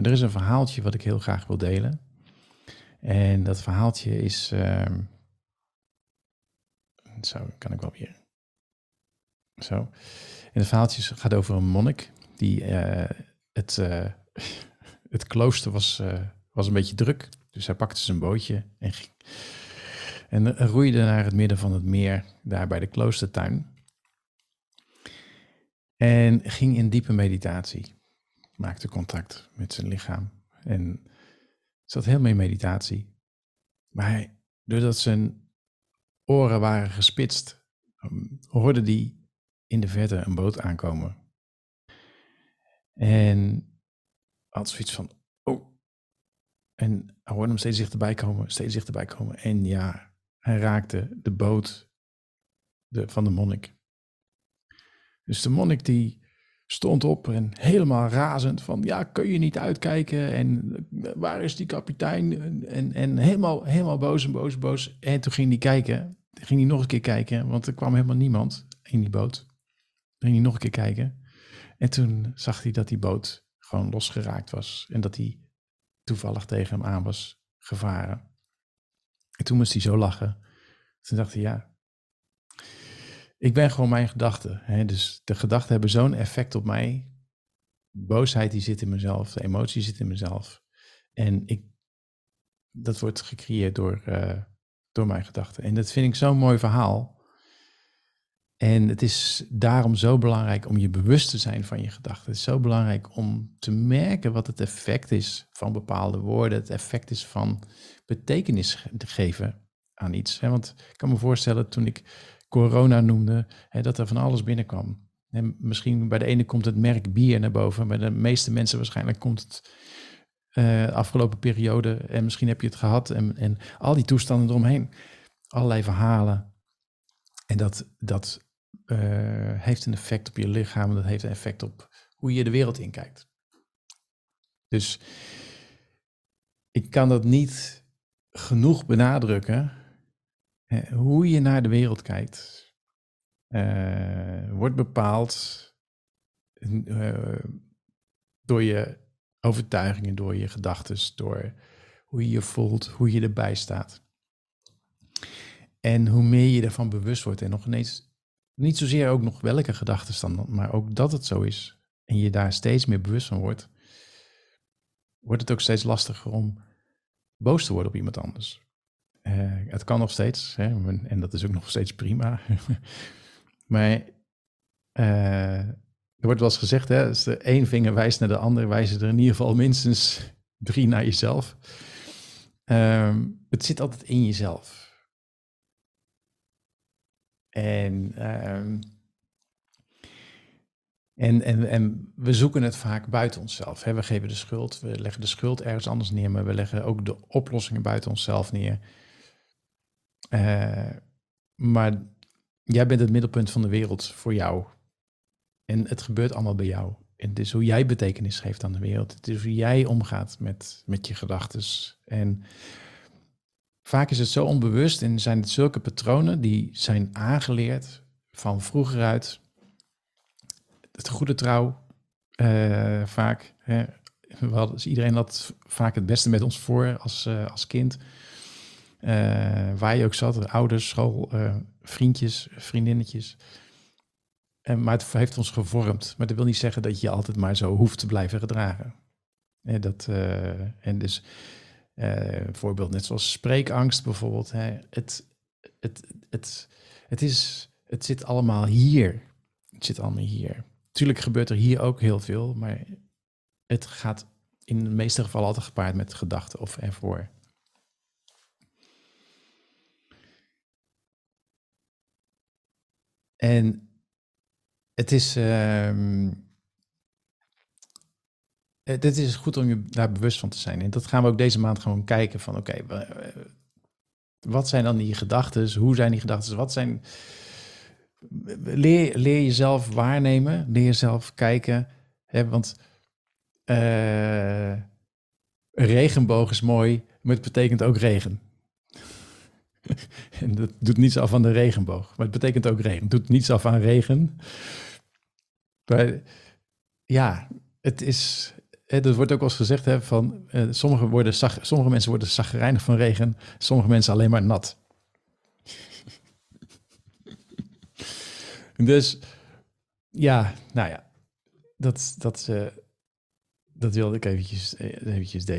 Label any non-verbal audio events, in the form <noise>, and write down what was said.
Maar er is een verhaaltje wat ik heel graag wil delen. En dat verhaaltje is. ehm, zo kan ik wel weer. Zo. En het verhaaltje gaat over een monnik die eh, het, eh, <laughs> het klooster was, eh, was een beetje druk. Dus hij pakte zijn bootje en, ging, en roeide naar het midden van het meer, daar bij de kloostertuin. En ging in diepe meditatie. Maakte contact met zijn lichaam. En zat helemaal in meditatie. Maar hij, doordat zijn oren waren gespitst, um, hoorde hij in de verte een boot aankomen. En had zoiets van, oh. En hij hoorde hem steeds dichterbij komen, steeds dichterbij komen. En ja, hij raakte de boot de, van de monnik. Dus de monnik die stond op en helemaal razend van, ja, kun je niet uitkijken? En eh, waar is die kapitein? En, en, helemaal, helemaal boos en boos en boos. En toen ging hij kijken, ging hij nog een keer kijken, want er kwam helemaal niemand in die boot. Toen ging hij nog een keer kijken. En toen zag hij dat die boot gewoon losgeraakt was. En dat hij toevallig tegen hem aan was gevaren. En toen moest hij zo lachen. Toen dacht hij, ja, ik ben gewoon mijn gedachten. Dus de gedachten hebben zo'n effect op mij. Boosheid die zit in mezelf, de emotie zit in mezelf. En ik, dat wordt gecreëerd door, uh, door mijn gedachten. En dat vind ik zo'n mooi verhaal. En het is daarom zo belangrijk om je bewust te zijn van je gedachten. Het is zo belangrijk om te merken wat het effect is van bepaalde woorden. Het effect is van betekenis te geven aan iets. Want ik kan me voorstellen toen ik corona noemde, dat er van alles binnenkwam. En misschien bij de ene komt het merk bier naar boven, bij de meeste mensen waarschijnlijk komt het uh, afgelopen periode en misschien heb je het gehad en, en al die toestanden eromheen. Allerlei verhalen. En dat, dat uh, heeft een effect op je lichaam, dat heeft een effect op hoe je de wereld inkijkt. Dus ik kan dat niet genoeg benadrukken. Hoe je naar de wereld kijkt, uh, wordt bepaald uh, door je overtuigingen, door je gedachten, door hoe je je voelt, hoe je erbij staat. En hoe meer je ervan bewust wordt en nog ineens niet zozeer ook nog welke gedachten dan, maar ook dat het zo is. En je daar steeds meer bewust van wordt, wordt het ook steeds lastiger om boos te worden op iemand anders. Het kan nog steeds, hè, en dat is ook nog steeds prima. <laughs> maar uh, er wordt wel eens gezegd, hè, de één vinger wijst naar de ander, wijzen er in ieder geval minstens drie naar jezelf. Uh, het zit altijd in jezelf. En, uh, en, en, en we zoeken het vaak buiten onszelf. Hè? We geven de schuld, we leggen de schuld ergens anders neer, maar we leggen ook de oplossingen buiten onszelf neer. Uh, maar jij bent het middelpunt van de wereld voor jou. En het gebeurt allemaal bij jou. En het is hoe jij betekenis geeft aan de wereld. Het is hoe jij omgaat met, met je gedachten. En vaak is het zo onbewust en zijn het zulke patronen die zijn aangeleerd van vroeger uit. Het goede trouw, uh, vaak. Hè. Iedereen had vaak het beste met ons voor als, uh, als kind. Uh, waar je ook zat, ouders, school, vriendjes, vriendinnetjes. En, maar het heeft ons gevormd. Maar dat wil niet zeggen dat je altijd maar zo hoeft te blijven gedragen. En, dat, en dus voorbeeld net zoals spreekangst bijvoorbeeld. Hè. Het, het, het, het, is, het zit allemaal hier. Het zit allemaal hier. Tuurlijk gebeurt er hier ook heel veel, maar het gaat in de meeste gevallen altijd gepaard met gedachten of ervoor. En het is. Uh, het eh, is goed om je daar bewust van te zijn. En dat gaan we ook deze maand gewoon kijken van oké, okay, wat zijn dan die gedachten? Hoe zijn die gedachten? Wat zijn... Leer, leer jezelf waarnemen, leer jezelf kijken. Hè, want uh, regenboog is mooi, maar het betekent ook regen. <laughs> en dat doet niets af van de regenboog, maar het betekent ook regen. Het doet niets af aan regen. Ja, het is, eh, dat wordt ook wel eens gezegd hè, van eh, sommige, worden sommige mensen worden zagrijnig van regen, sommige mensen alleen maar nat. <laughs> dus ja, nou ja, dat, dat, eh, dat wilde ik eventjes, eh, eventjes delen.